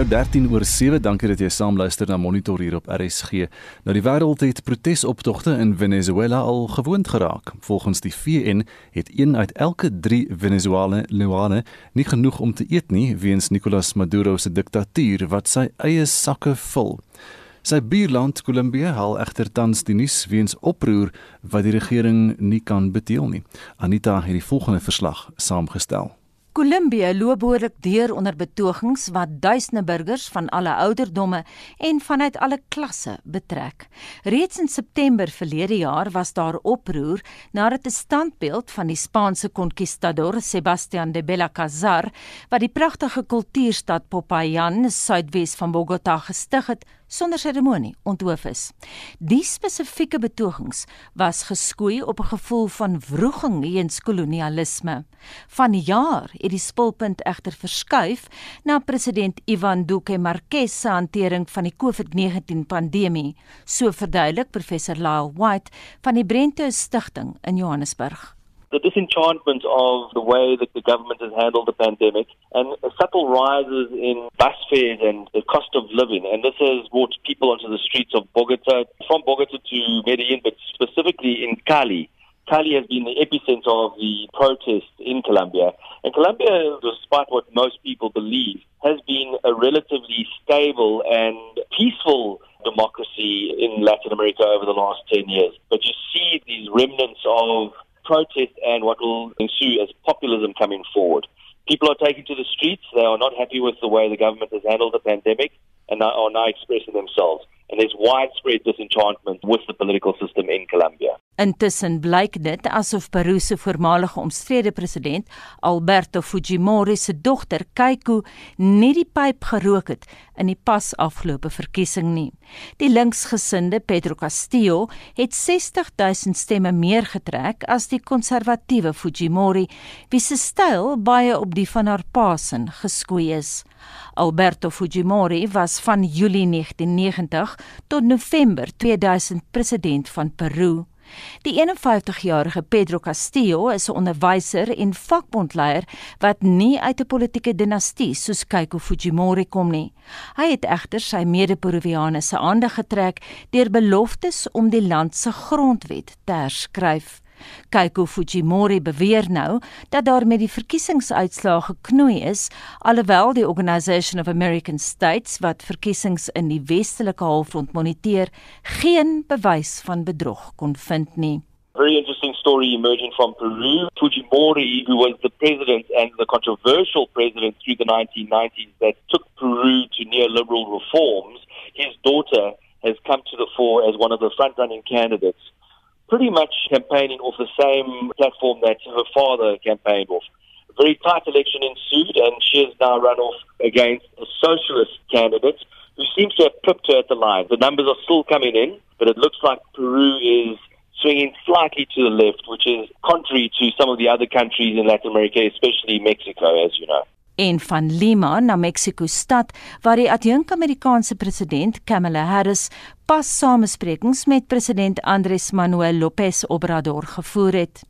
nou 13 oor 7. Dankie dat jy saam luister na Monitor hier op RSG. Nou die wêreld het protesoptogte in Venezuela al gewoond geraak. Volgens die VN het een uit elke 3 Venezuelane nie genoeg om te eet nie weens Nicolas Maduro se diktatuur wat sy eie sakke vul. Sy buurland Kolumbie haal egter tans die nuus weens oproer wat die regering nie kan beteel nie. Anita het die volgende verslag saamgestel. Kolumbie loop behoorlik deur onder betogings wat duisende burgers van alle ouderdomme en vanuit alle klasse betrek. Reeds in September verlede jaar was daar oproer nadat 'n standbeeld van die Spaanse konkistador Sebastián de Belalcázar, wat die pragtige kultuurstad Popayan suidwes van Bogota gestig het, sonder seremonie onthoof is. Die spesifieke betogings was geskoei op 'n gevoel van wroging teenoor kolonialisme. Vanjaar het die spulpunt egter verskuif na president Ivan Duque Marquez se hantering van die COVID-19 pandemie, so verduidelik professor Lyle White van die Brento Stichting in Johannesburg. The disenchantment of the way that the government has handled the pandemic and subtle rises in bus fares and the cost of living. And this has brought people onto the streets of Bogota, from Bogota to Medellin, but specifically in Cali. Cali has been the epicenter of the protests in Colombia. And Colombia, despite what most people believe, has been a relatively stable and peaceful democracy in Latin America over the last 10 years. But you see these remnants of protest and what will ensue as populism coming forward. People are taking to the streets. They are not happy with the way the government has handled the pandemic and are now expressing themselves. And there's widespread disenchantment with the political system in Colombia. Intussen blyk dit asof Peru se voormalige omstrede president Alberto Fujimori se dogter Keiko nie die pyp gerook het in die pas afgelope verkiesing nie. Die linksgesinde Pedro Castillo het 60 000 stemme meer getrek as die konservatiewe Fujimori, wie se styl baie op die van haar pa se geskoei is. Alberto Fujimori was van Julie 1990 tot November 2000 president van Peru. Die 51-jarige Pedro Castillo is 'n onderwyser en vakbondleier wat nie uit 'n politieke dinastie soos Keiko Fujimori kom nie. Hy het egter sy mede-Peruviane se aandag getrek deur beloftes om die land se grondwet te herskryf. Keiko Fujimori beweer nou dat daar met die verkiesingsuitslae geknoei is, alhoewel die Organisation of American States wat verkiesings in die westelike halfrond moniteer, geen bewys van bedrog kon vind nie. Very interesting story emerging from Peru. Fujimori, who was the president and the controversial president through the 1990s that took Peru to neoliberal reforms, his daughter has come to the fore as one of the front running candidates pretty much campaigning off the same platform that her father campaigned off. A very tight election ensued, and she has now run off against a socialist candidate who seems to have clipped her at the line. The numbers are still coming in, but it looks like Peru is swinging slightly to the left, which is contrary to some of the other countries in Latin America, especially Mexico, as you know. En van Lima na Mexico stad waar die adjunk-Amerikaanse president Kamala Harris pas samesprekings met president Andres Manuel Lopez Obrador gevoer het.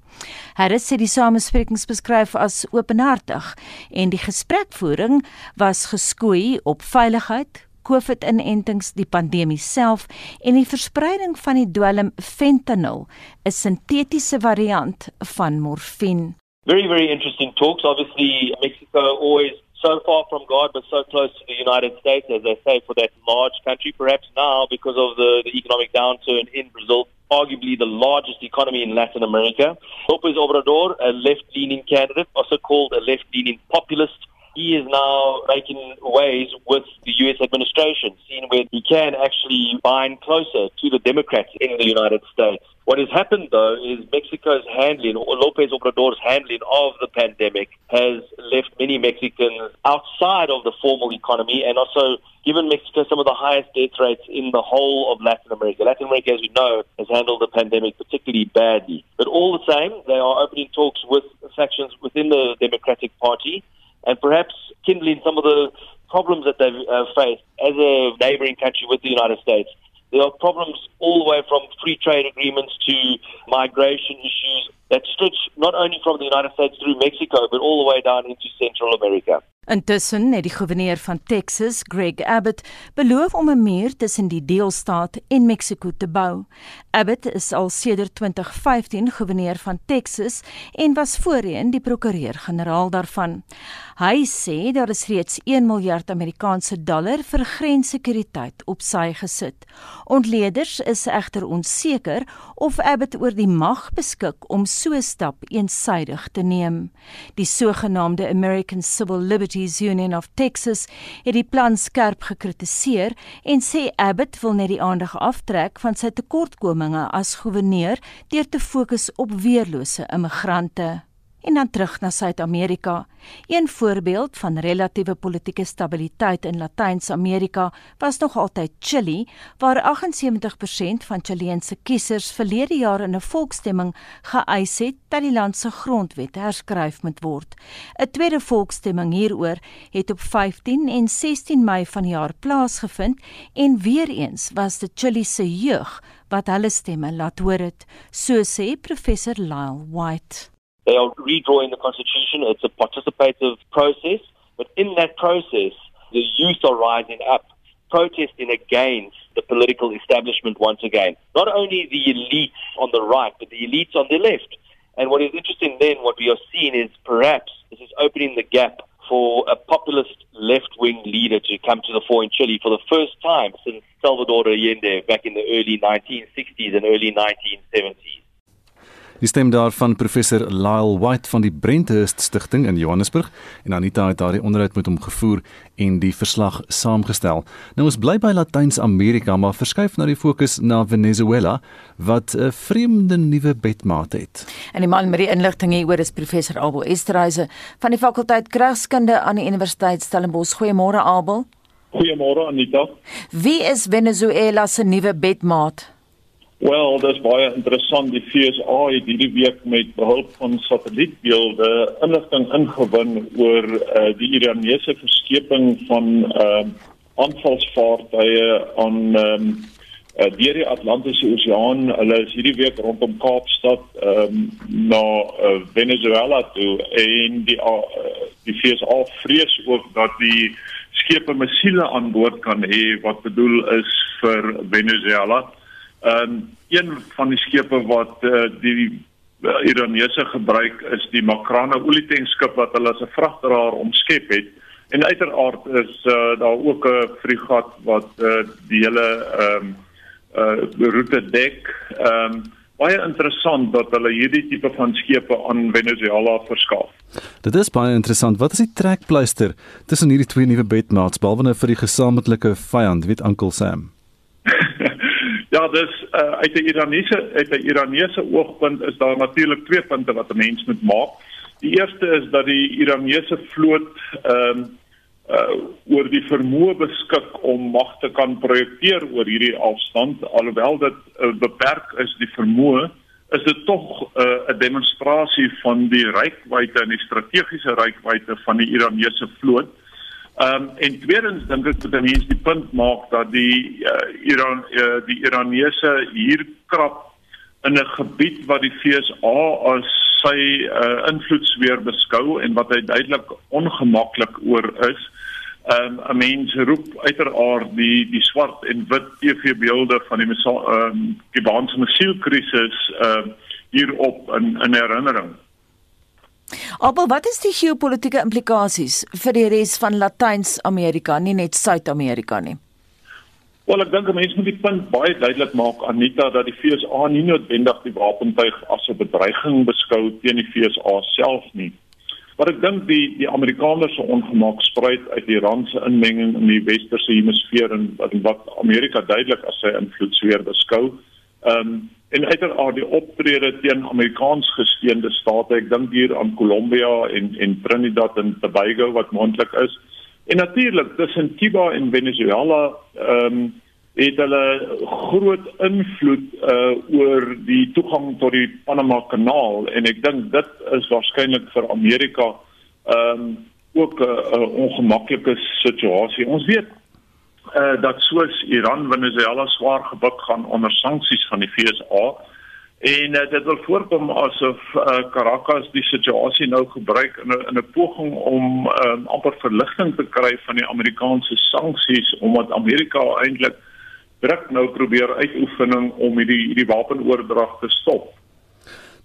Harris sê die samesprekings beskryf as openhartig en die gesprekvoering was geskoei op veiligheid, COVID-inentings, die pandemie self en die verspreiding van die dwelm fentanyl, 'n sintetiese variant van morfine. Very, very interesting talks. Obviously, Mexico always so far from God, but so close to the United States, as they say, for that large country. Perhaps now, because of the, the economic downturn in Brazil, arguably the largest economy in Latin America. Lopez Obrador, a left leaning candidate, also called a left leaning populist. He is now making waves with the U.S. administration, seeing where he can actually bind closer to the Democrats in the United States. What has happened, though, is Mexico's handling, or Lopez Obrador's handling of the pandemic, has left many Mexicans outside of the formal economy and also given Mexico some of the highest death rates in the whole of Latin America. Latin America, as we know, has handled the pandemic particularly badly. But all the same, they are opening talks with factions within the Democratic Party and perhaps kindling some of the problems that they've uh, faced as a neighboring country with the United States. There are problems all the way from free trade agreements to migration issues that stretch not only from the United States through Mexico, but all the way down into Central America. Intussen het die goewerneur van Texas, Greg Abbott, beloof om 'n muur tussen die deelstaat en Mexiko te bou. Abbott is al sedert 2015 goewerneur van Texas en was voorheen die prokureur-generaal daarvan. Hy sê daar is reeds 1 miljard Amerikaanse dollar vir grenssekuriteit op sy gesit. Ontleeders is egter onseker of Abbott oor die mag beskik om so 'n stap eensaidig te neem. Die sogenaamde American Civil Liberties Union of Texas het die plan skerp gekritiseer en sê Abbott wil net die aandag aftrek van sy tekortkominge as goewerneur deur te fokus op weerlose immigrante. En dan terug na Suid-Amerika. Een voorbeeld van relatiewe politieke stabiliteit in Latyns-Amerika was nog altyd Chili, waar 78% van Chileense kiesers verlede jaar in 'n volksstemming geëis het dat die land se grondwet herskryf moet word. 'n Tweede volksstemming hieroor het op 15 en 16 Mei vanjaar plaasgevind en weer eens was dit Chili se jeug wat hulle stemme laat hoor het, so sê professor Lyle White. They are redrawing the constitution. It's a participative process. But in that process, the youth are rising up, protesting against the political establishment once again. Not only the elites on the right, but the elites on the left. And what is interesting then, what we are seeing is perhaps this is opening the gap for a populist left wing leader to come to the fore in Chile for the first time since Salvador Allende back in the early 1960s and early 1970s. Die stem daarvan professor Lyle White van die Brenthurst Stichting in Johannesburg en Anita het daardie onderhoud met hom gevoer en die verslag saamgestel. Nou ons bly by Latyns-Amerika maar verskuif na die fokus na Venezuela wat 'n vreemde nuwe bedmaat het. En die man met die inligting hieroor is professor Abel Esterhuise van die fakulteit Kragskunde aan die Universiteit Stellenbosch. Goeiemôre Abel. Goeiemôre Anita. Wie is Venezuela se nuwe bedmaat? Wel, dit is baie interessant. Die FSA het hierdie week met behulp van satellietbeelde inligting ingewin oor uh, die Iranese verskeping van uh, aanvalsvaartuie aan um, uh, deur die Atlantiese Oseaan. Hulle is hierdie week rondom Kaapstad um, na uh, Venezuela toe en die uh, die FSA vrees ook dat die skepe missiele aan boord kan hê wat bedoel is vir Venezuela. Ehm um, een van die skepe wat uh, die uh, Iranese gebruik is die Makrana olietankskip wat hulle as 'n vragdraer omskep het. En uiteraard is uh, daar ook 'n fregat wat uh, die hele ehm um, uh roete dek. Ehm um, baie interessant dat hulle hierdie tipe van skepe aan Venezuela verskaf. Dit is baie interessant. Wat is die trekpleister tussen hierdie twee nuwe bedmaats behalwe nou vir die gesamentlike vyand, weet Uncle Sam? Ja, dis uh, uit 'n Iranese uit 'n Iranese oogpunt is daar natuurlik twee punte wat 'n mens moet maak. Die eerste is dat die Iranese vloot ehm um, uh oor die vermoë beskik om mag te kan projekteer oor hierdie afstand alhoewel dit uh, beperk is die vermoë is dit tog 'n uh, demonstrasie van die rykwyte en die strategiese rykwyte van die Iranese vloot. Ehm um, en tweedens dink ek dat mense die punt maak dat die uh, Iran uh, die Iranese hier krap in 'n gebied wat die FSA as sy uh, invloedsfeer beskou en wat hy duidelik ongemaklik oor is. Ehm um, 'n mens roep uiteraard die die swart en wit TV-beelde van die ehm um, Kubaanse missielkrisis ehm uh, hierop in in herinnering. Abel, wat is die geopolitiese implikasies vir die res van Latyns-Amerika, nie net Suid-Amerika nie? Wel, ek dink mense moet die punt baie duidelik maak Anita dat die FSA nie noodwendig die wapentuig as 'n bedreiging beskou teen die FSA self nie. Maar ek dink die die Amerikaners se ongemak spruit uit Iran se inmenging in die westerse hemisfeer en wat Amerika duidelik as sy invloedsfeer beskou. Ehm um, en uiteraard die optrede teen Amerikaans gesteende state, ek dink hier aan Colombia en en Trinidad en Tobago wat moontlik is. En natuurlik tussen Cuba en Venezuela ehm um, het hulle groot invloed uh oor die toegang tot die Panama kanaal en ek dink dit is waarskynlik vir Amerika ehm um, ook 'n ongemaklike situasie. Ons weet uh, dat soos Iran Venezuela swaar gebuk gaan onder sanksies van die FSA En uh, dit wil voorkom asof uh, Caracas die situasie nou gebruik in 'n in 'n poging om um, amper verligting te kry van die Amerikaanse sanksies omdat Amerika eintlik druk nou probeer uitoefening om hierdie hierdie wapenoordrag te stop.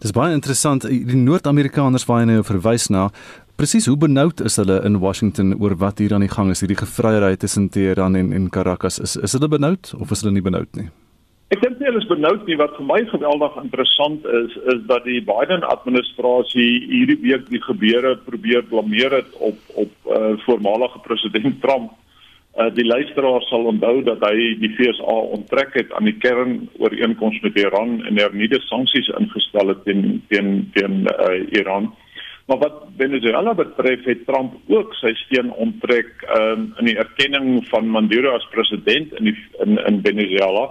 Dis baie interessant die Noord-Amerikaners waar jy nou verwys na presies hoe benoud is hulle in Washington oor wat hier aan die gang is hierdie gevryheid tussen Teheran en en Caracas is is hulle benoud of is hulle nie benoud nie? Ek dink hulle is benoud nie wat vir my geweldig interessant is is dat die Biden administrasie hierdie week die gebeure probeer blameer het op op uh, voormalige president Trump. Uh, die luisteraar sal onthou dat hy die FSA onttrek het aan die kernooreenkoms met Iran en hernieude sanksies ingestel het teen teen teen uh, Iran. Maar wat Venezuela betref, het Trump ook sy steun onttrek um, in die erkenning van Maduro as president in die, in, in Venezuela.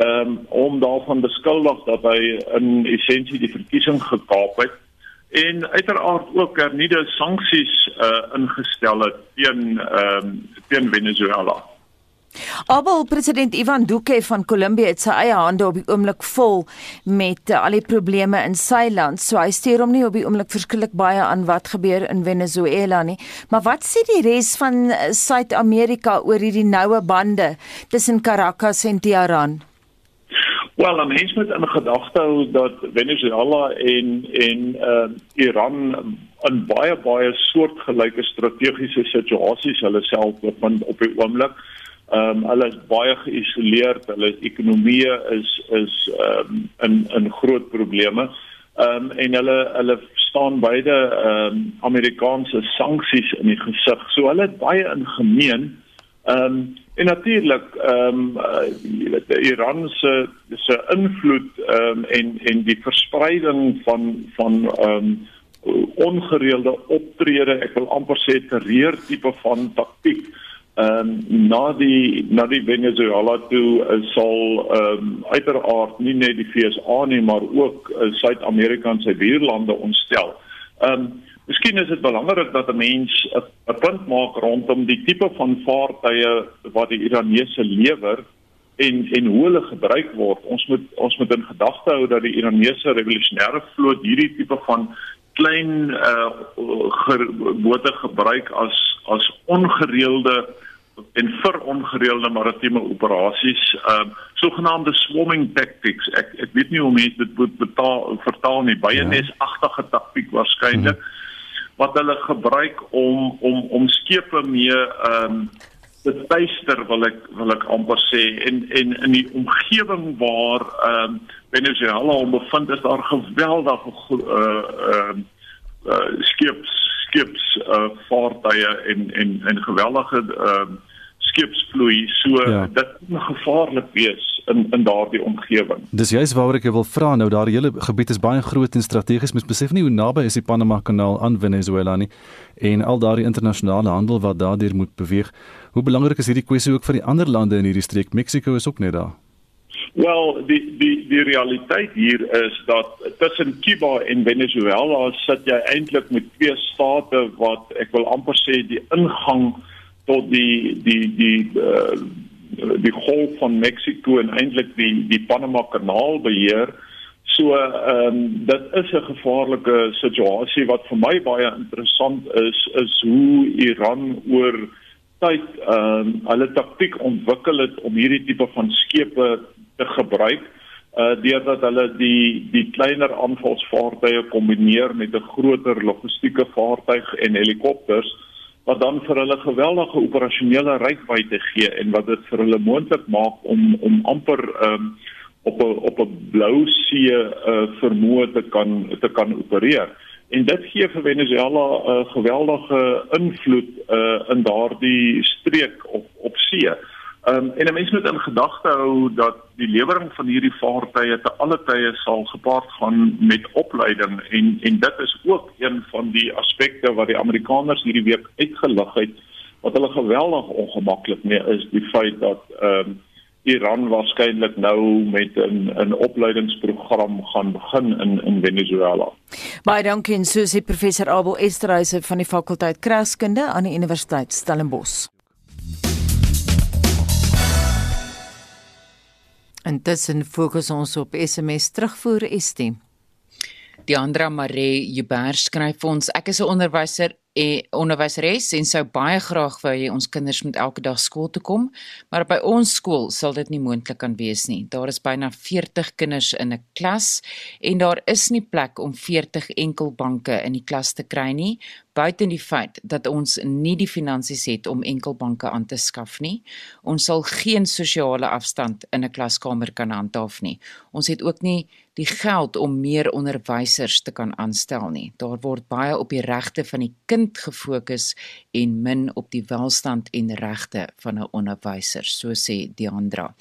Um, om daarvan beskuldig dat hy in essensie die verkiesing gekaap het en uiteraard ook hernieude sanksies uh, ingestel het teen um, teen Venezuela. Abel president Ivan Duque van Kolumbie het sy eie hande op die oomblik vol met uh, al die probleme in sy land. So hy stuur hom nie op die oomblik verskillik baie aan wat gebeur in Venezuela nie. Maar wat sê die res van uh, Suid-Amerika oor hierdie noue bande tussen Caracas en Tehran? Wel, dan mens moet in gedagte hou dat Venezuela en en uh, Iran in baie baie soortgelyke strategiese situasies hulle self bevind op die oomblik. Ehm um, hulle is baie geïsoleerd, hulle ekonomie is is ehm um, in in groot probleme. Ehm um, en hulle hulle staan beide ehm um, Amerikaanse sanksies in die gesig. So hulle het baie in gemeen. Ehm um, en natuurlik ehm um, jy weet Iran se se invloed ehm um, en en die verspreiding van van ehm um, ongereelde optrede, ek wil amper sê terreur tipe van taktik ehm um, na die na die Venezuela toe uh, sal ehm um, uiteraard nie net die FSA nie maar ook uh, Suid-Amerika en sy buurlande ontstel. Ehm um, miskien is dit belangrik dat 'n mens 'n punt maak rondom die tipe van vaartuie wat die Iranese lewer en en hoe hulle gebruik word. Ons moet ons moet in gedagte hou dat die Iranese revolusionêre vloot hierdie tipe van klein uh bote gebruik as as ongereelde en vir ongereelde maritieme operasies, ehm uh, sogenaamde swarming tactics. Ek ek weet nie hoe mense dit moet betaal vertaal nie. Baie ja. nesagtige taktiek waarskynlik mm -hmm. Wat hulle gebruik om om om skepe mee ehm um, te tuister wil ek wil ek amper sê. En en in die omgewing waar ehm um, Venezuela om bevind is daar geweldige uh ehm uh, uh, skeps skeps uh, vaartuie en en en geweldige ehm uh, skepsvloei so ja. dit kan gevaarlik wees in in daardie omgewing. Dis juist waaroor ek wil vra nou daardie hele gebied is baie groot en strategies mens besef nie hoe naby is die Panama kanaal aan Venezuela nie en al daardie internasionale handel wat daardeur moet beweeg. Hoe belangrik is hierdie kwessie ook vir die ander lande in hierdie streek? Mexico is ook net daar. Wel, die die die realiteit hier is dat tussen Cuba en Venezuela sit jy eintlik met twee state wat ek wil amper sê die ingang tot die die die uh, die golf van Mexico en eintlik die die Panama kanaal beheer. So ehm um, dit is 'n gevaarlike situasie wat vir my baie interessant is is hoe Iran oor tyd ehm um, hulle taktik ontwikkel het om hierdie tipe van skepe te gebruik uh deurdat hulle die die kleiner aanvalsvaartuie kombineer met 'n groter logistieke vaartuig en helikopters wat dan vir hulle geweldige operasionele reikwydte gee en wat dit vir hulle moontlik maak om om amper um op 'n op 'n blou see uh vermoë te kan te kan opereer. En dit gee vir Venezuela 'n uh, geweldige invloed uh in daardie streek op op see. Ehm um, en 'n mens moet in gedagte hou dat die lewering van hierdie vaartuie te alle tye sal gepaard gaan met opleiding en en dit is ook een van die aspekte wat die Amerikaners hierdie week uitgelig het wat hulle geweldig ongemaklik mee is die feit dat ehm um, Iran waarskynlik nou met 'n 'n opleidingsprogram gaan begin in in Venezuela. Baie dankie en Susie professor Abel Esterhuise van die fakulteit Kraskunde aan die Universiteit Stellenbosch. Intussen fokus ons op SMS terugvoer ST. Die Andra Maree Jubber skryf ons ek is 'n onderwyser en onderwyseres en sou baie graag wou hê ons kinders moet elke dag skool toe kom, maar by ons skool sal dit nie moontlik kan wees nie. Daar is byna 40 kinders in 'n klas en daar is nie plek om 40 enkelbanke in die klas te kry nie, buite die feit dat ons nie die finansies het om enkelbanke aan te skaf nie. Ons sal geen sosiale afstand in 'n klaskamer kan handhaaf nie. Ons het ook nie die geld om meer onderwysers te kan aanstel nie. Daar word baie op die regte van die kind gefokus en min op die welstand en regte van 'n onderwyser, so sê Diandra.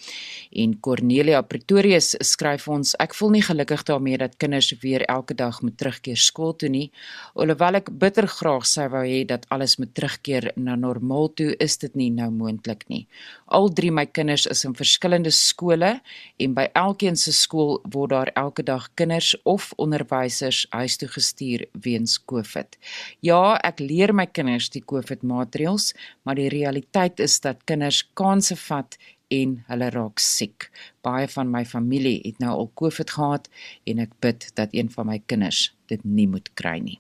En Cornelia Pretorius skryf ons: Ek voel nie gelukkig daarmee dat kinders weer elke dag moet terugkeer skool toe nie, alhoewel ek bitter graag sou wou hê dat alles moet terugkeer na normaal toe, is dit nie nou moontlik nie. Al drie my kinders is in verskillende skole en by elkeen se skool word daar elke dag kinders of onderwysers huis toe gestuur weens COVID. Ja, ek leer my kinders die COVID maatreëls, maar die realiteit is dat kinders kansse vat en hulle raak siek. Baie van my familie het nou al COVID gehad en ek bid dat een van my kinders dit nie moet kry nie.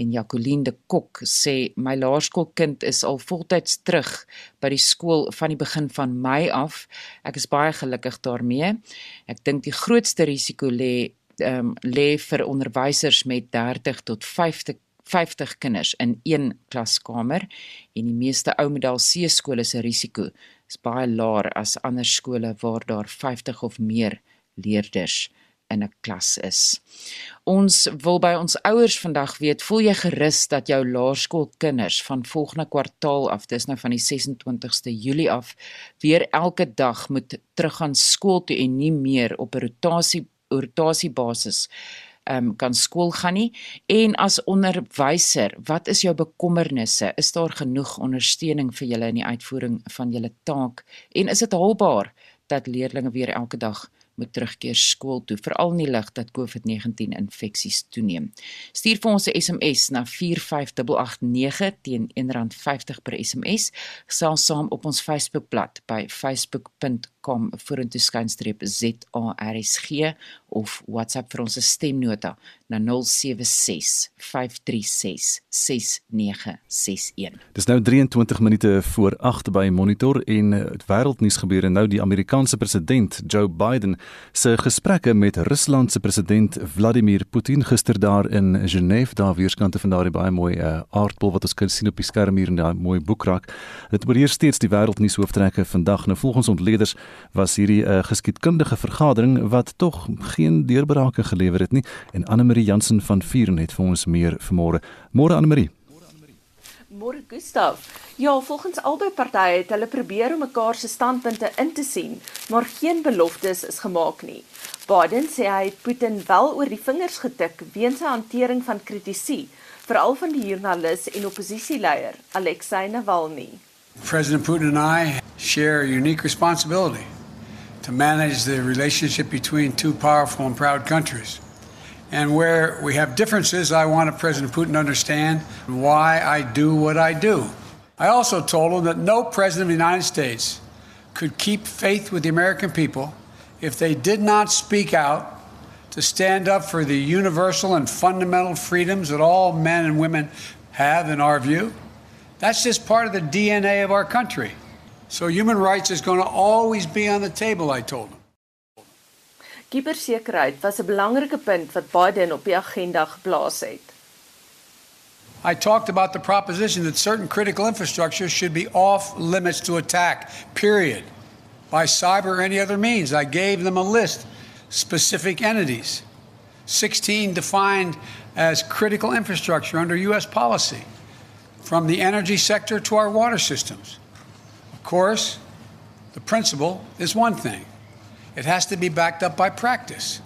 En Jacqueline de Kok sê my laerskoolkind is al voltyds terug by die skool van die begin van Mei af. Ek is baie gelukkig daarmee. Ek dink die grootste risiko lê ehm um, lê vir onderwysers met 30 tot 50 50 kinders in een klaskamer en die meeste ou model C skole se risiko is baie laer as ander skole waar daar 50 of meer leerders in 'n klas is. Ons wil by ons ouers vandag weet, voel jy gerus dat jou laerskoolkinders van volgende kwartaal af, dis nou van die 26ste Julie af, weer elke dag moet teruggaan skool toe en nie meer op 'n rotasie rotasiebasis um, kan skool gaan nie en as onderwyser wat is jou bekommernisse is daar genoeg ondersteuning vir julle in die uitvoering van julle taak en is dit haalbaar dat leerders weer elke dag moet terugkeer skool toe veral in die lig dat COVID-19 infeksies toeneem. Stuur vir ons 'n SMS na 45889 teen R1.50 per SMS. Gesels saam op ons Facebookblad by facebook.com vorentoe skynstreep ZARSG of WhatsApp vir ons stemnota na 076 536 6961. Dis nou 23 minute voor 8 by Monitor en dit wêreldnuus gebeure nou die Amerikaanse president Joe Biden se gesprekke met Rusland se president Vladimir Putin gister daar in Genève daar weerskante van daardie baie mooi uh, aardbol wat ons kan sien op die skerm hier in daai mooi boekrak. Dit oorheer steeds die wêreldnuus hooftrekke vandag. Nou volgens ontleeders was hierdie 'n uh, geskiedkundige vergadering wat tog geen deurbrake gelewer het nie en Anne-Marie Jansen van Vuren het vir ons meer vanmôre. Môre Anne-Marie. Môre Gustaf. Ja, volgens albei partye het hulle probeer om mekaar se standpunte in te sien, maar geen beloftes is gemaak nie. Biden sê hy het Putin wel oor die vingers getik weens sy hantering van kritisie, veral van die joernalis en oppositieleier Alexei Navalny. President Putin and I share a unique responsibility to manage the relationship between two powerful and proud countries. And where we have differences, I want President Putin to understand why I do what I do. I also told him that no president of the United States could keep faith with the American people if they did not speak out to stand up for the universal and fundamental freedoms that all men and women have, in our view. That's just part of the DNA of our country. So human rights is going to always be on the table, I told him. Was 'n belangrike punt wat Biden op die agenda geplaas het. I talked about the proposition that certain critical infrastructure should be off limits to attack, period, by cyber or any other means. I gave them a list, specific entities, 16 defined as critical infrastructure under U.S. policy, from the energy sector to our water systems. Of course, the principle is one thing. It has to be backed up by practice.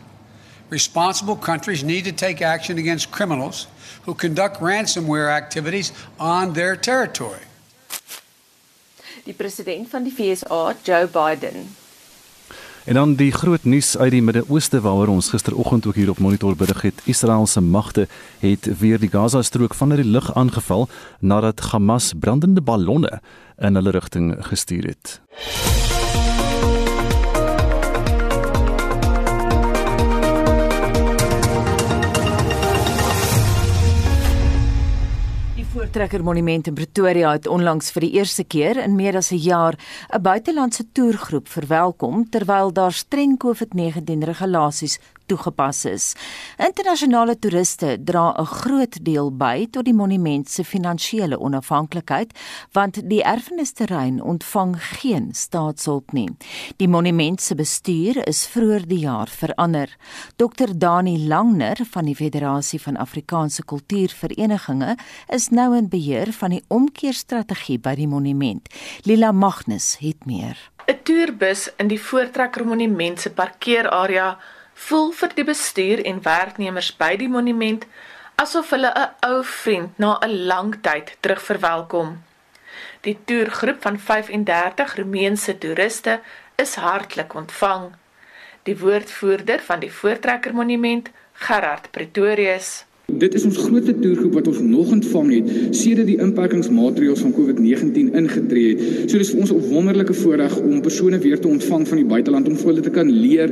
Responsible countries need to take action against criminals who conduct ransomware activities on their territory. Die president van die FSA, Joe Biden. En dan die groot nuus uit die Midde-Ooste waaroor ons gisteroggend ook hier op Monitor berig het. Israel se magte het weer die Gaza-strook vanuit die lug aangeval nadat Hamas brandende ballonne in hulle rigting gestuur het. Voortrekkermonument in Pretoria het onlangs vir die eerste keer in meer as 'n jaar 'n buitelandse toergroep verwelkom terwyl daar streng COVID-19 regulasies toegepas is. Internasionale toeriste dra 'n groot deel by tot die monument se finansiële onafhanklikheid, want die erfenisterrein ontvang geen staatshulp nie. Die monument se bestuur is vroeër die jaar verander. Dr Dani Langner van die Federasie van Afrikaanse Kultuurverenigings is nou in beheer van die omkeerstrategie by die monument. Lila Magnus het meer. 'n Toerbus in die Voortrekker Monument se parkeerarea voel vir die bestuur en werknemers by die monument asof hulle 'n ou vriend na 'n lang tyd terug verwelkom. Die toergroep van 35 Roemeense toeriste is hartlik ontvang. Die woordvoerder van die Voortrekker Monument, Gerard Pretorius, Dit is ons grootste toergroep wat ons nog ontvang het sedert die inperkingsmaatreëls van COVID-19 ingetree het. So dis vir ons 'n wonderlike voorreg om persone weer te ontvang van die buiteland om vir hulle te kan leer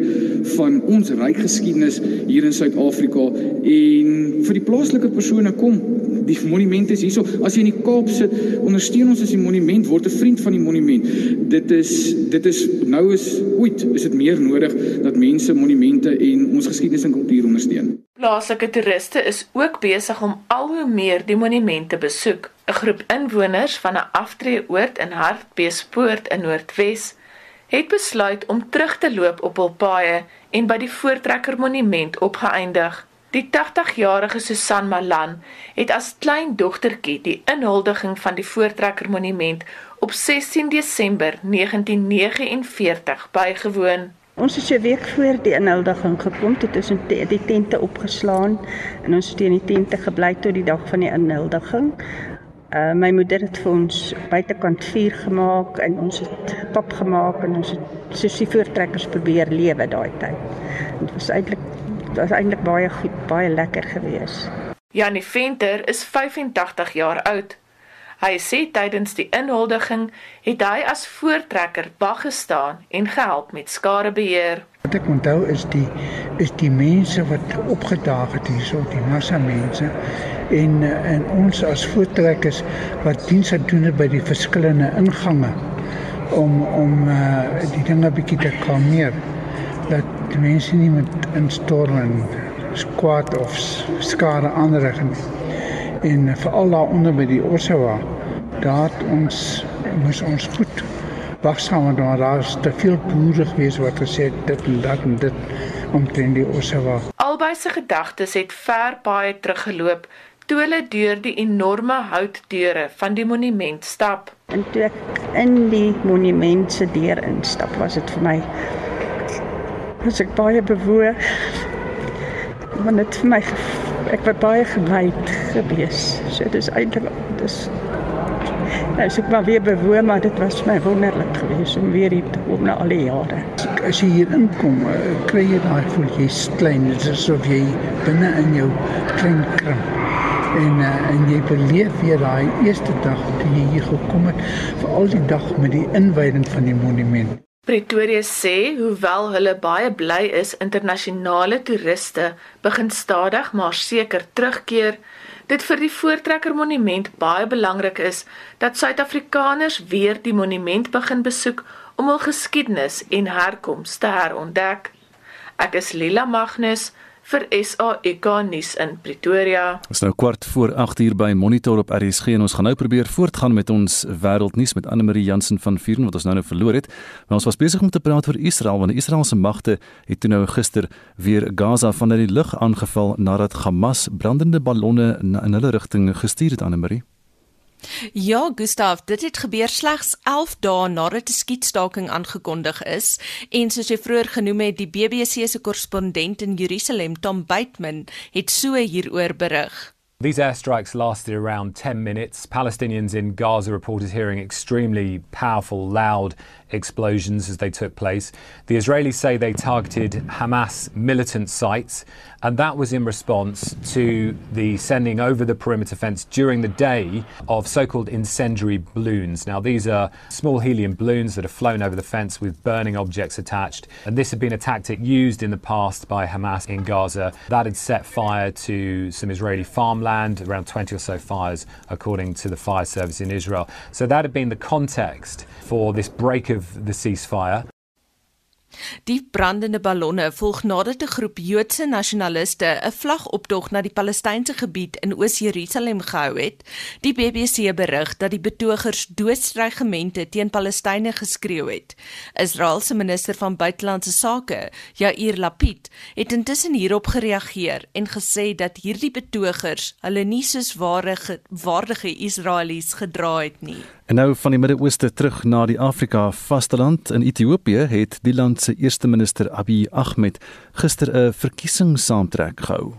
van ons ryk geskiedenis hier in Suid-Afrika en vir die plaaslike persone kom die monument is hierso. As jy in die Kaap sit, ondersteun ons as die monument word 'n vriend van die monument. Dit is dit is nou is ooit is dit meer nodig dat mense monumente en ons geskiedenis en kultuur ondersteun. Plaaslike toeriste is ook besig om al hoe meer die monumente besoek. 'n Groep inwoners van 'n aftreeoord in Hartbeespoort in Noordwes het besluit om terug te loop op hul paaie en by die Voortrekker Monument opgeëindig. Die 80-jarige Susan Malan het as klein dogtertjie die inhuldiging van die Voortrekker Monument op 16 Desember 1949 bygewoon. Ons het 'n week voor die inhuldiging gekom, het ons die tente opgeslaan en ons het in die tente gebly tot die dag van die inhuldiging. Uh my moeder het vir ons buitekant vuur gemaak en ons het pap gemaak en ons het soos die voortrekkers probeer lewe daai tyd. Dit was eintlik dit was eintlik baie goed, baie lekker geweest. Janie Venter is 85 jaar oud. Hy sê tydens die inhuldiging het hy as voortrekker bag gestaan en gehelp met skadebeheer. Wat ek onthou is die is die mense wat opgedaag het hierso, die massa mense en en ons as voortrekkers wat diens doen by die verskillende ingange om om uh, die dinge bietjie te kalmeer dat die mense nie met instorm en skwaad of skade aanrig nie en veral daar onder by die Ossewa daar ons moes ons goed wagsaam want daar is te veel boere gewees wat gesê dit en dat en dit omtrent die Ossewa. Albei se gedagtes het ver baie teruggeloop toe hulle deur die enorme houtdeure van die monument stap. En toe ek in die monument se deur instap, was dit vir my was ek baie bewoog. Want dit vir my ek was baie gewyd gewees. So dis eintlik dis Nou is ek maar weer bewoon, maar dit was my wonderlik geweest om weer hier te kom na al die jare. As jy hier inkom, eh, kry jy daai gevoel jy's klein, dit is asof jy binne in jou klein kring. En uh, en jy beleef weer daai eerste dag toe jy hier gekom het, veral die dag met die inwyding van die monument. Pretoria sê hoewel hulle baie bly is internasionale toeriste begin stadig maar seker terugkeer dit vir die Voortrekker Monument baie belangrik is dat Suid-Afrikaners weer die monument begin besoek om hul geskiedenis en herkoms te herontdek. Ek is Lila Magnus vir SAK nuus in Pretoria. Ons nou kwart voor 8 uur by Monitor op RSG en ons gaan nou probeer voortgaan met ons wêreldnuus met Anne Marie Jansen van Vuren wat ons nou nou verloor het. Maar ons was besig om te praat oor Israel want die Israeliese magte het toe nou gister weer Gaza vanuit die lug aangeval nadat Hamas brandende ballonne in hulle rigting gestuur het Anne Marie. Ja, Gustav, dit het gebeur slegs 11 dae nadat die skietstaking aangekondig is en soos jy vroeër genoem het, die BBC se korrespondent in Jerusalem, Tom Bateman, het so hieroor berig. These airstrikes lasted around 10 minutes. Palestinians in Gaza reported hearing extremely powerful, loud explosions as they took place. The Israelis say they targeted Hamas militant sites, and that was in response to the sending over the perimeter fence during the day of so called incendiary balloons. Now, these are small helium balloons that are flown over the fence with burning objects attached, and this had been a tactic used in the past by Hamas in Gaza. That had set fire to some Israeli farmland, around 20 or so fires, according to the fire service in Israel. So that had been the context for this break of the ceasefire. Die brandende ballonne volg nadat 'n groep Joodse nasionaliste 'n vlagoptog na die Palestynse gebied in Oos-Jerusalem gehou het. Die BBC berig dat die betogers doodstrygemente teen Palestynë geskreeu het. Israel se minister van buitelandse sake, Yair Lapid, het intussen hierop gereageer en gesê dat hierdie betogers hulle nie soos ware waardige Israelies gedra het nie. En nou van die Midde-Ooste terug na die Afrika vasteland in Ethiopië het die land se eerste minister Abiy Ahmed gister 'n verkiesingssaamtrek gehou.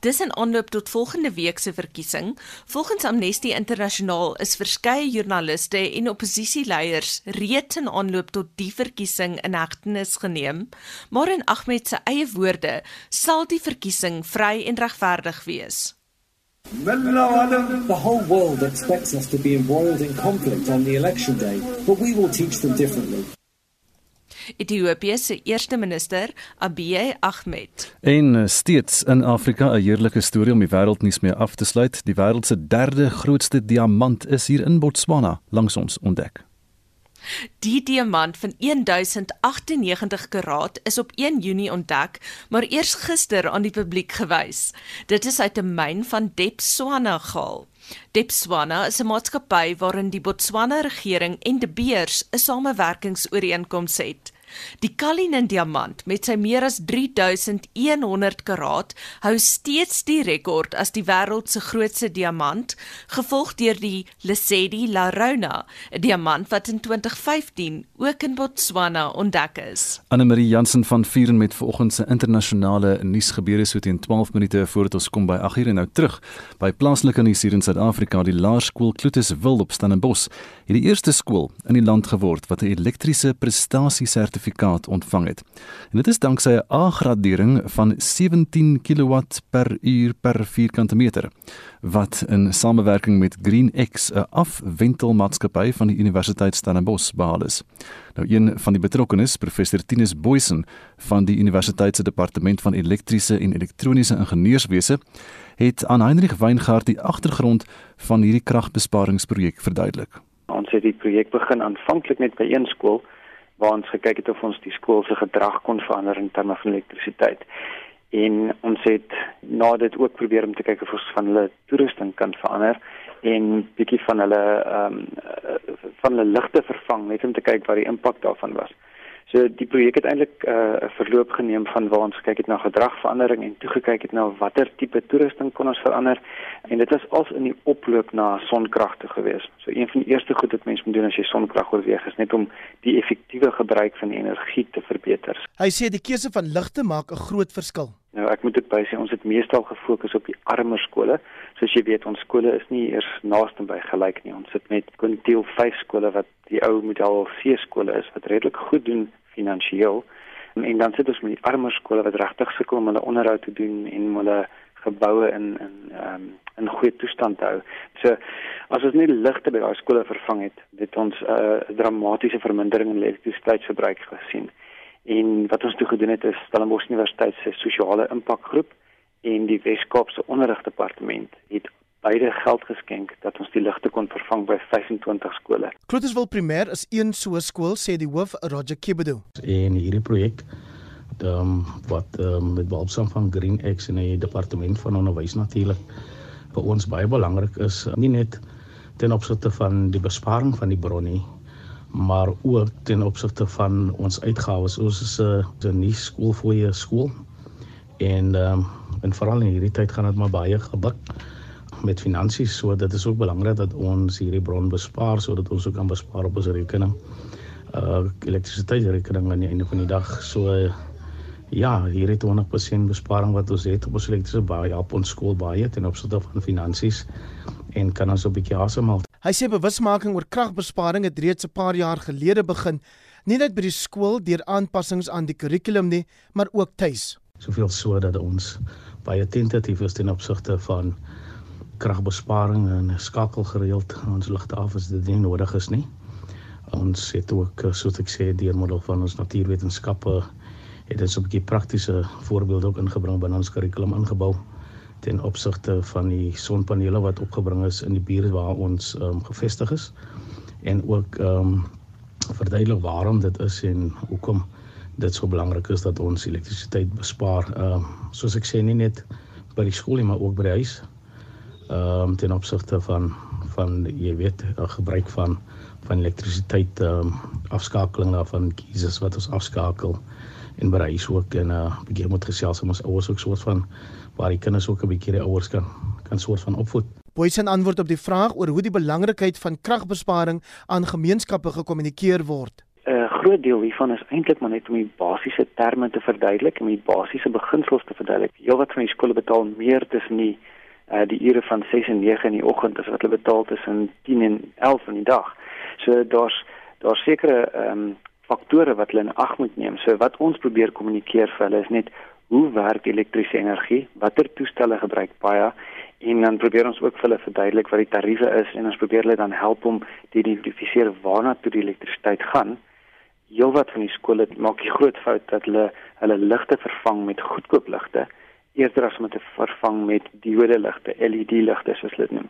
Dis in aanloop tot volgende week se verkiesing. Volgens Amnesty Internasionaal is verskeie joernaliste en oppositieleiers reeds in aanloop tot die verkiesing in hegtenis geneem, maar in Ahmed se eie woorde sal die verkiesing vry en regverdig wees. The whole world expects us to be embroiled in conflict on the election day, but we will teach them differently. Ethiopië se eerste minister, Abiy Ahmed. En eh, steeds in Afrika 'n heerlike storie om die wêreldnuus mee af te sluit. Die wêreld se derde grootste diamant is hier in Botswana langs ons ontdek. Die diamant van 1098 karaat is op 1 Junie ontdek, maar eers gister aan die publiek gewys. Dit is uit 'n myn van Debswana gehaal. Debswana is 'n maatskappy waarin die Botswana regering en De Beers 'n samewerkingsooreenkoms het. Die Cullinan diamant met sy meer as 3100 karaat hou steeds die rekord as die wêreld se grootste diamant, gevolg deur die Lesedi La Rona, 'n diamant wat in 2015 ook in Botswana ontdek is. Anne Marie Jansen van Vieren met vanoggend se internasionale nuusgebeure so teen 12 minute voordat ons kom by 8:00 en nou terug by plaaslike nuus hier in Suid-Afrika, die Laerskool Kloetes Wild op Stellenbosch, het die eerste skool in die land geword wat 'n elektriese prestasie sertifikaat ontvang het. En dit is danksy 'n A-gradering van 17 kW per uur per vierkante meter wat in samewerking met GreenX 'n afwentelmaatskappy van die Universiteit Stellenbosch behaal is. Nou een van die betrokkenes, professor Tinus Boysen van die Universiteit se departement van elektriese en elektroniese ingenieurswese, het aan Heinrich Weingart die agtergrond van hierdie kragbesparingsprojek verduidelik. Ons het die projek begin aanvanklik net by een skool waar ons gekyk het of ons die skool se gedrag kon verander in terme van elektrisiteit. En ons het na dit ook probeer om te kyk of ons van hulle toerusting kan verander en bietjie van hulle ehm um, van hulle ligte vervang net om te kyk wat die impak daarvan was. So die projek het eintlik eh, 'n uh, verloop geneem van waar ons gekyk het na gedragverandering en toe gekyk het na watter tipe toerusting kon ons verander en dit was als in die oploop na sonkragte gewees. So een van die eerste goed wat mense moet doen as jy sonkrag oorweeg is net om die effektiewe gebruik van die energie te verbeter. Hy sê die keuse van ligte maak 'n groot verskil. Nou ek moet dit bysê ons het meestal gefokus op die armer skole. Soos jy weet ons skole is nie eers naaste by gelyk nie. Ons sit met kwintiel 5 skole wat die ou model C skole is wat redelik goed doen finansiëel en, en dan sit ons met die armer skole wat regtig sukkel om hulle onderhoud te doen en hulle geboue in in um, in goeie toestand te hou. So as ons nie ligte by daai skole vervang het, het ons 'n uh, dramatiese vermindering in elektrisiteitsverbruik gesien. En wat ons toe gedoen het is Stellenbosch Universiteit se sosiale impakgroep en die Wes-Kaapse Onderrigdepartement het beide geld geskenk dat ons die ligte kon vervang by 25 skole. Kloterswil Primêr is een so skool sê die hoof Roger Kibedo. En hierdie projek um, wat um, met behulpsaam van GreenX en die departement van onderwys natuurlik vir ons baie belangrik is, nie net ten opsigte van die besparing van die bron nie, maar ook ten opsigte van ons uitgawes. Ons is 'n nuwe skoolfooie skool en um, en veral in hierdie tyd gaan dit maar baie gebuk met finansies. So dit is ook belangrik dat ons hierdie bron bespaar sodat ons ook kan bespaar op ons rekening uh elektrisiteitsrekening aan die einde van die dag. So uh, ja hierdie 20% besparing wat ons het op ons elektriese baie help ons skool baie ten opsigte van finansies en kan ons 'n bietjie asemhaal Hy sê bewusmaking oor kragbesparing het reeds 'n paar jaar gelede begin, nie net by die skool deur aanpassings aan die kurrikulum nie, maar ook tuis. Soveel so dat ons baie tentatief is ten opsigte van kragbesparing en skakel gereeld ons ligte af as dit nie nodig is nie. Ons het ook soos ek sê deur middel van ons natuurwetenskappe het ons 'n bietjie praktiese voorbeelde ook ingebring binne ons kurrikulum ingebou ten opsigte van die sonpanele wat opgebring is in die buurt waar ons um, gevestig is en ook ehm um, verduidelik waarom dit is en hoekom dit so belangrik is dat ons elektrisiteit bespaar. Ehm um, soos ek sê nie net by die skool nie maar ook by die huis. Ehm um, ten opsigte van van jy weet gebruik van van elektrisiteit ehm um, afskakeling daarvan kieses wat ons afskakel en by die huis ook en 'n uh, bietjie moet gesels met ons ouers ook soort van waar die kinders ook 'n bietjie die ouers kan kan soort van opvoed. Boysen antwoord op die vraag oor hoe die belangrikheid van kragbesparing aan gemeenskappe gekommunikeer word. 'n uh, Groot deel hiervan is eintlik maar net om die basiese terme te verduidelik en die basiese beginsels te verduidelik. Heelwat van die skole betaal meer tussen die uh die ure van 6 en 9 in die oggend as wat hulle betaal tussen 10 en 11 in die dag. So daar's daar's sekere ehm um, faktore wat hulle in ag moet neem. So wat ons probeer kommunikeer vir hulle is net hoe werk elektriese energie, watter toestelle gebruik baie en dan probeer ons ook vir hulle verduidelik wat die tariewe is en ons probeer hulle dan help om te identifiseer waarna toe die elektrisiteit gaan. Heelwat van die skole maak die groot fout dat hulle hulle ligte vervang met goedkoop ligte eerder as om te vervang met diode ligte, LED ligte soos hulle dit noem.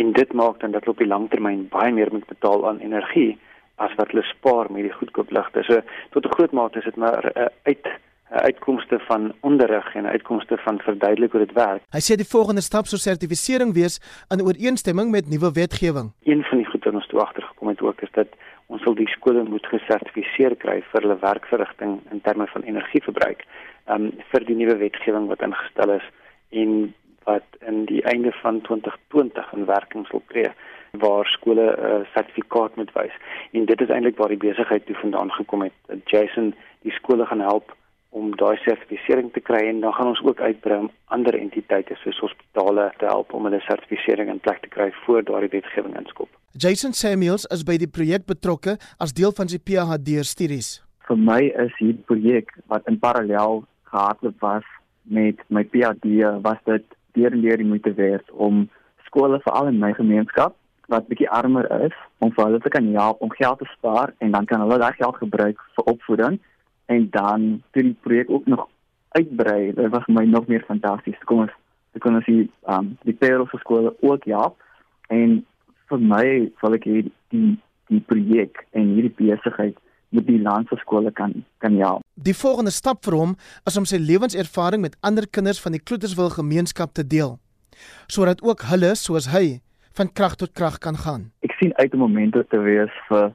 En dit maak dan dat hulle op die langtermyn baie meer moet betaal aan energie as wat hulle spaar met die goedkoop ligte. So tot 'n groot mate is dit maar uh, uit uitkomste van onderrig en uitkomste van verduidelik hoe dit werk. Hy sê die volgende stap sou sertifisering wees in ooreenstemming met nuwe wetgewing. Een van die goed wat ons toe agtergekom het ook is dat ons wil die skole moet gesertifiseer kry vir hulle werkverrigting in terme van energieverbruik. Um vir die nuwe wetgewing wat ingestel is en wat in die einde van 2020 in werking sal tree waar skole 'n uh, sertifikaat moet wys. En dit is eintlik waar die besigheid toe vandaan gekom het. Jason die skole gaan help om daai sertifisering te kry en dan gaan ons ook uitbrei om ander entiteite soos hospitale te help om hulle sertifisering in plek te kry voor daardie wetgewing inskop. Jason Samuels is by die projek betrokke as deel van sy PhD studies. Vir my is hierdie projek wat in parallel gehardloop was met my PhD was dit deur deur die moeite werd om skole veral in my gemeenskap wat bietjie armer is om vir hulle te kan help om geld te spaar en dan kan hulle daai geld gebruik vir opvoeding en dan toe die projek ook nog uitbrei, dit was vir my nog meer fantasties. Kom ons, ek kon as die um die Parels skole ook ja. En vir my wil ek hier die die projek en hierdie besigheid met die landse skole kan kan ja. Die volgende stap vir hom is om sy lewenservaring met ander kinders van die Kloeterswil gemeenskap te deel sodat ook hulle soos hy van krag tot krag kan gaan. Ek sien uit 'n oomblik te wees vir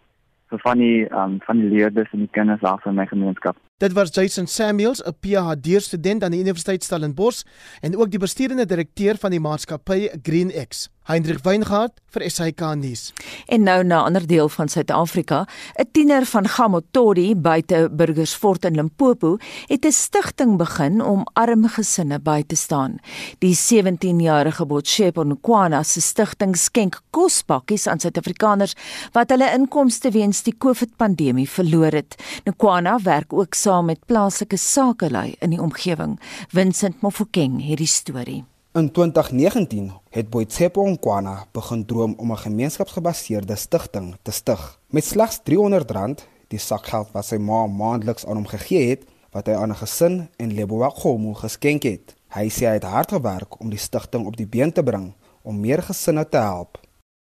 van die um, van die leerders en die kinders daar in my gemeenskap. Dit was Jason Samuels, 'n PhD student aan die Universiteit Stellenbosch en ook die bestuurende direkteur van die maatskappy GreenX. Hendrik Weingart vir SAK nuus. En nou na 'n ander deel van Suid-Afrika, 'n tiener van Gamotodi buite Burgersfort in Limpopo het 'n stigting begin om arm gesinne by te staan. Die 17-jarige Botshepo Nkwana se stigting skenk kospakkies aan Suid-Afrikaners wat hulle inkomste weens die COVID-pandemie verloor het. Nkwana werk ook saam met plaaslike sakelei in die omgewing. Vincent Mofokeng het die storie. In 2019 het Boitshepo Nkwana begin droom om 'n gemeenskapsgebaseerde stigting te stig. Met slegs R300, die sakgeld wat sy ma maandeliks aan hom gegee het, wat hy aan 'n gesin in Leboakgomo geskenk het. Hy sê hy het hard gewerk om die stigting op die been te bring om meer gesinne te help.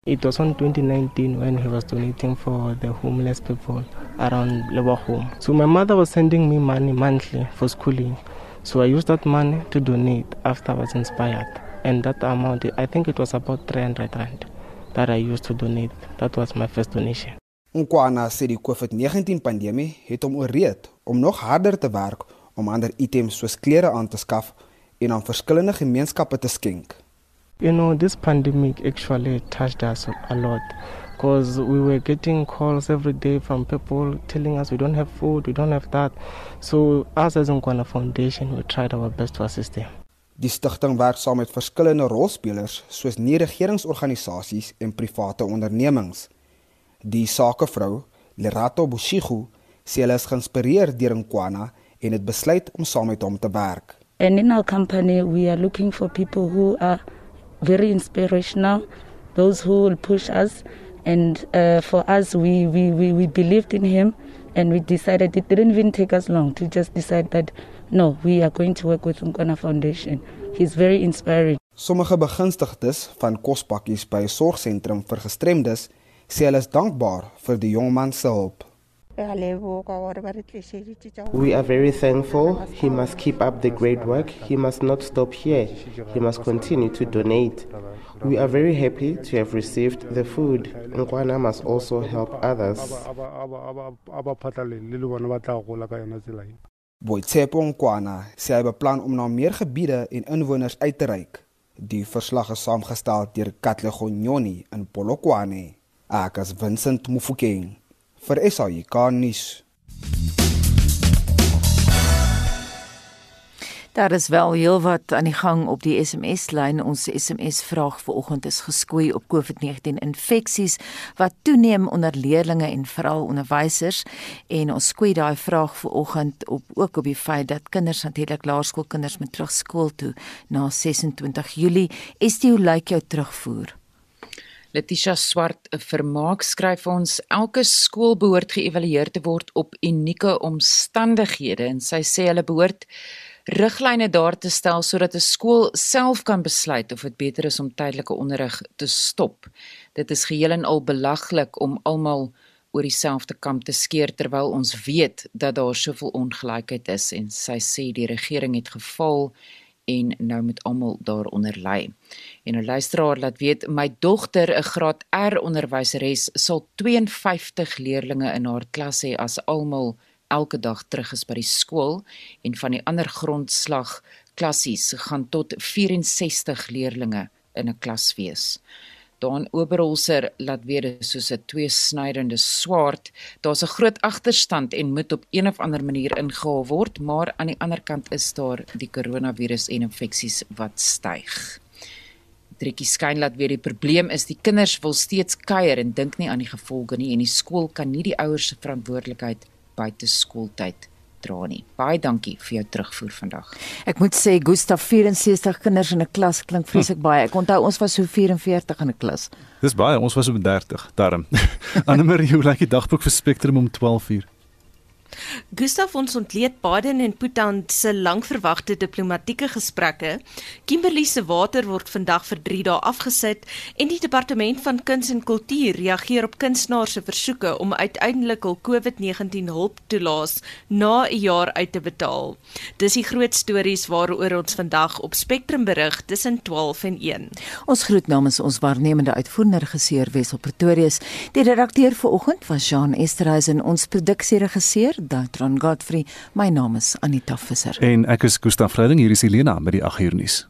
It was on 2019 when he was donating for the homeless people around Leboakgomo. So my mother was sending me money monthly for schooling. So I used that money to donate after I was inspired. And that amount, I think it was about 300 rand that I used to donate. That was my first donation. Nkwana sê die COVID-19 pandemie het hom ooreed om nog harder te werk om ander items soos klere aan te skaf en aan verskillende gemeenskappe te skenk. You know, this pandemic actually touched us a lot because we were getting calls every day from people telling us we don't have food, we don't have that. So, us as Nkwana Foundation, we tried our best to assist them. Die stigting werk saam met verskillende rolspelers soos nie-regeringsorganisasies en private ondernemings. Die sakevrou, Lerato Bushigu, sê hulle is geïnspireer deur Nkwana en het besluit om saam met hom te werk. And in our company we are looking for people who are very inspirational, those who will push us and uh, for us we, we we we believed in him and we decided it didn't even take us long to just decide that no, we are going to work with Nkwana Foundation. He's very inspiring. Sommige begunstigdes van kospakkies by 'n sorgsentrum vir gestremdes sê hulle is dankbaar vir die jong man se hulp. We are very thankful. He must keep up the great work. He must not stop here. He must continue to donate. We are very happy to have received the food. Nkwana must also help others. Boitshepo Nkwana sê hy beplan om na meer gebiede en inwoners uit te reik. Die verslag is saamgestel deur Katlego Nyoni in Polokwane. Ek is Vincent Mufokeng vir SAK nuus. Daar is wel heelwat aan die gang op die SMS-lyn. Ons SMS vraag vanoggend is geskoei op COVID-19 infeksies wat toeneem onder leerders en veral onderwysers en ons skoei daai vraag vanoggend op ook op die feit dat kinders natuurlik laerskoolkinders moet terug skool toe na 26 Julie. Dit hoe lyk jou terugvoer? Letitia Swart vermaak skryf ons elke skool behoort geëvalueer te word op unieke omstandighede en sy sê hulle behoort riglyne daar te stel sodat 'n skool self kan besluit of dit beter is om tydelike onderrig te stop. Dit is geheel en al belaglik om almal oor dieselfde kam te skeer terwyl ons weet dat daar soveel ongelykheid is en sy sê die regering het gefaal en nou moet almal daaronder ly. En 'n luisteraar laat weet my dogter, 'n graad R onderwyseres, sal 52 leerdlinge in haar klas hê as almal elke dag terug is by die skool en van die ander grondslag klassies gaan tot 64 leerdlinge in 'n klas wees. Daan Oberholzer laat weer soos 'n tweesnydende swaard. Daar's 'n groot agterstand en moet op een of ander manier ingehaal word, maar aan die ander kant is daar die koronavirus en infeksies wat styg. Trekkie skyn laat weer die probleem is die kinders wil steeds kuier en dink nie aan die gevolge nie en die skool kan nie die ouers se verantwoordelikheid buite skooltyd dra nie. Baie dankie vir jou terugvoer vandag. Ek moet sê Gustaf 64 kinders in 'n klas klink vreeslik hm. baie. Ek onthou ons was so 44 in 'n klas. Dis baie, ons was op 30, darm. Annelie, hoe lyk die dagboek vir Spectrum om 12:00? Gustav ons ontleed Biden en Putin se lankverwagte diplomatieke gesprekke. Kimberley se water word vandag vir 3 dae afgesit en die departement van kuns en kultuur reageer op kunstenaars se versoeke om uiteindelik hul COVID-19 hulptoelaas na 'n jaar uit te betaal. Dis die groot stories waaroor ons vandag op Spectrum berig tussen 12 en 1. Ons groet namens ons waarnemende uitvoerende regisseur Wessel Pretorius. Die redakteur vanoggend was Jean Esterhuizen, ons produksieregisseur Daltron Godfrey. My naam is Anita Visser. En ek is Gustaf Vreiding hier is Elena met die 8 uur nuus.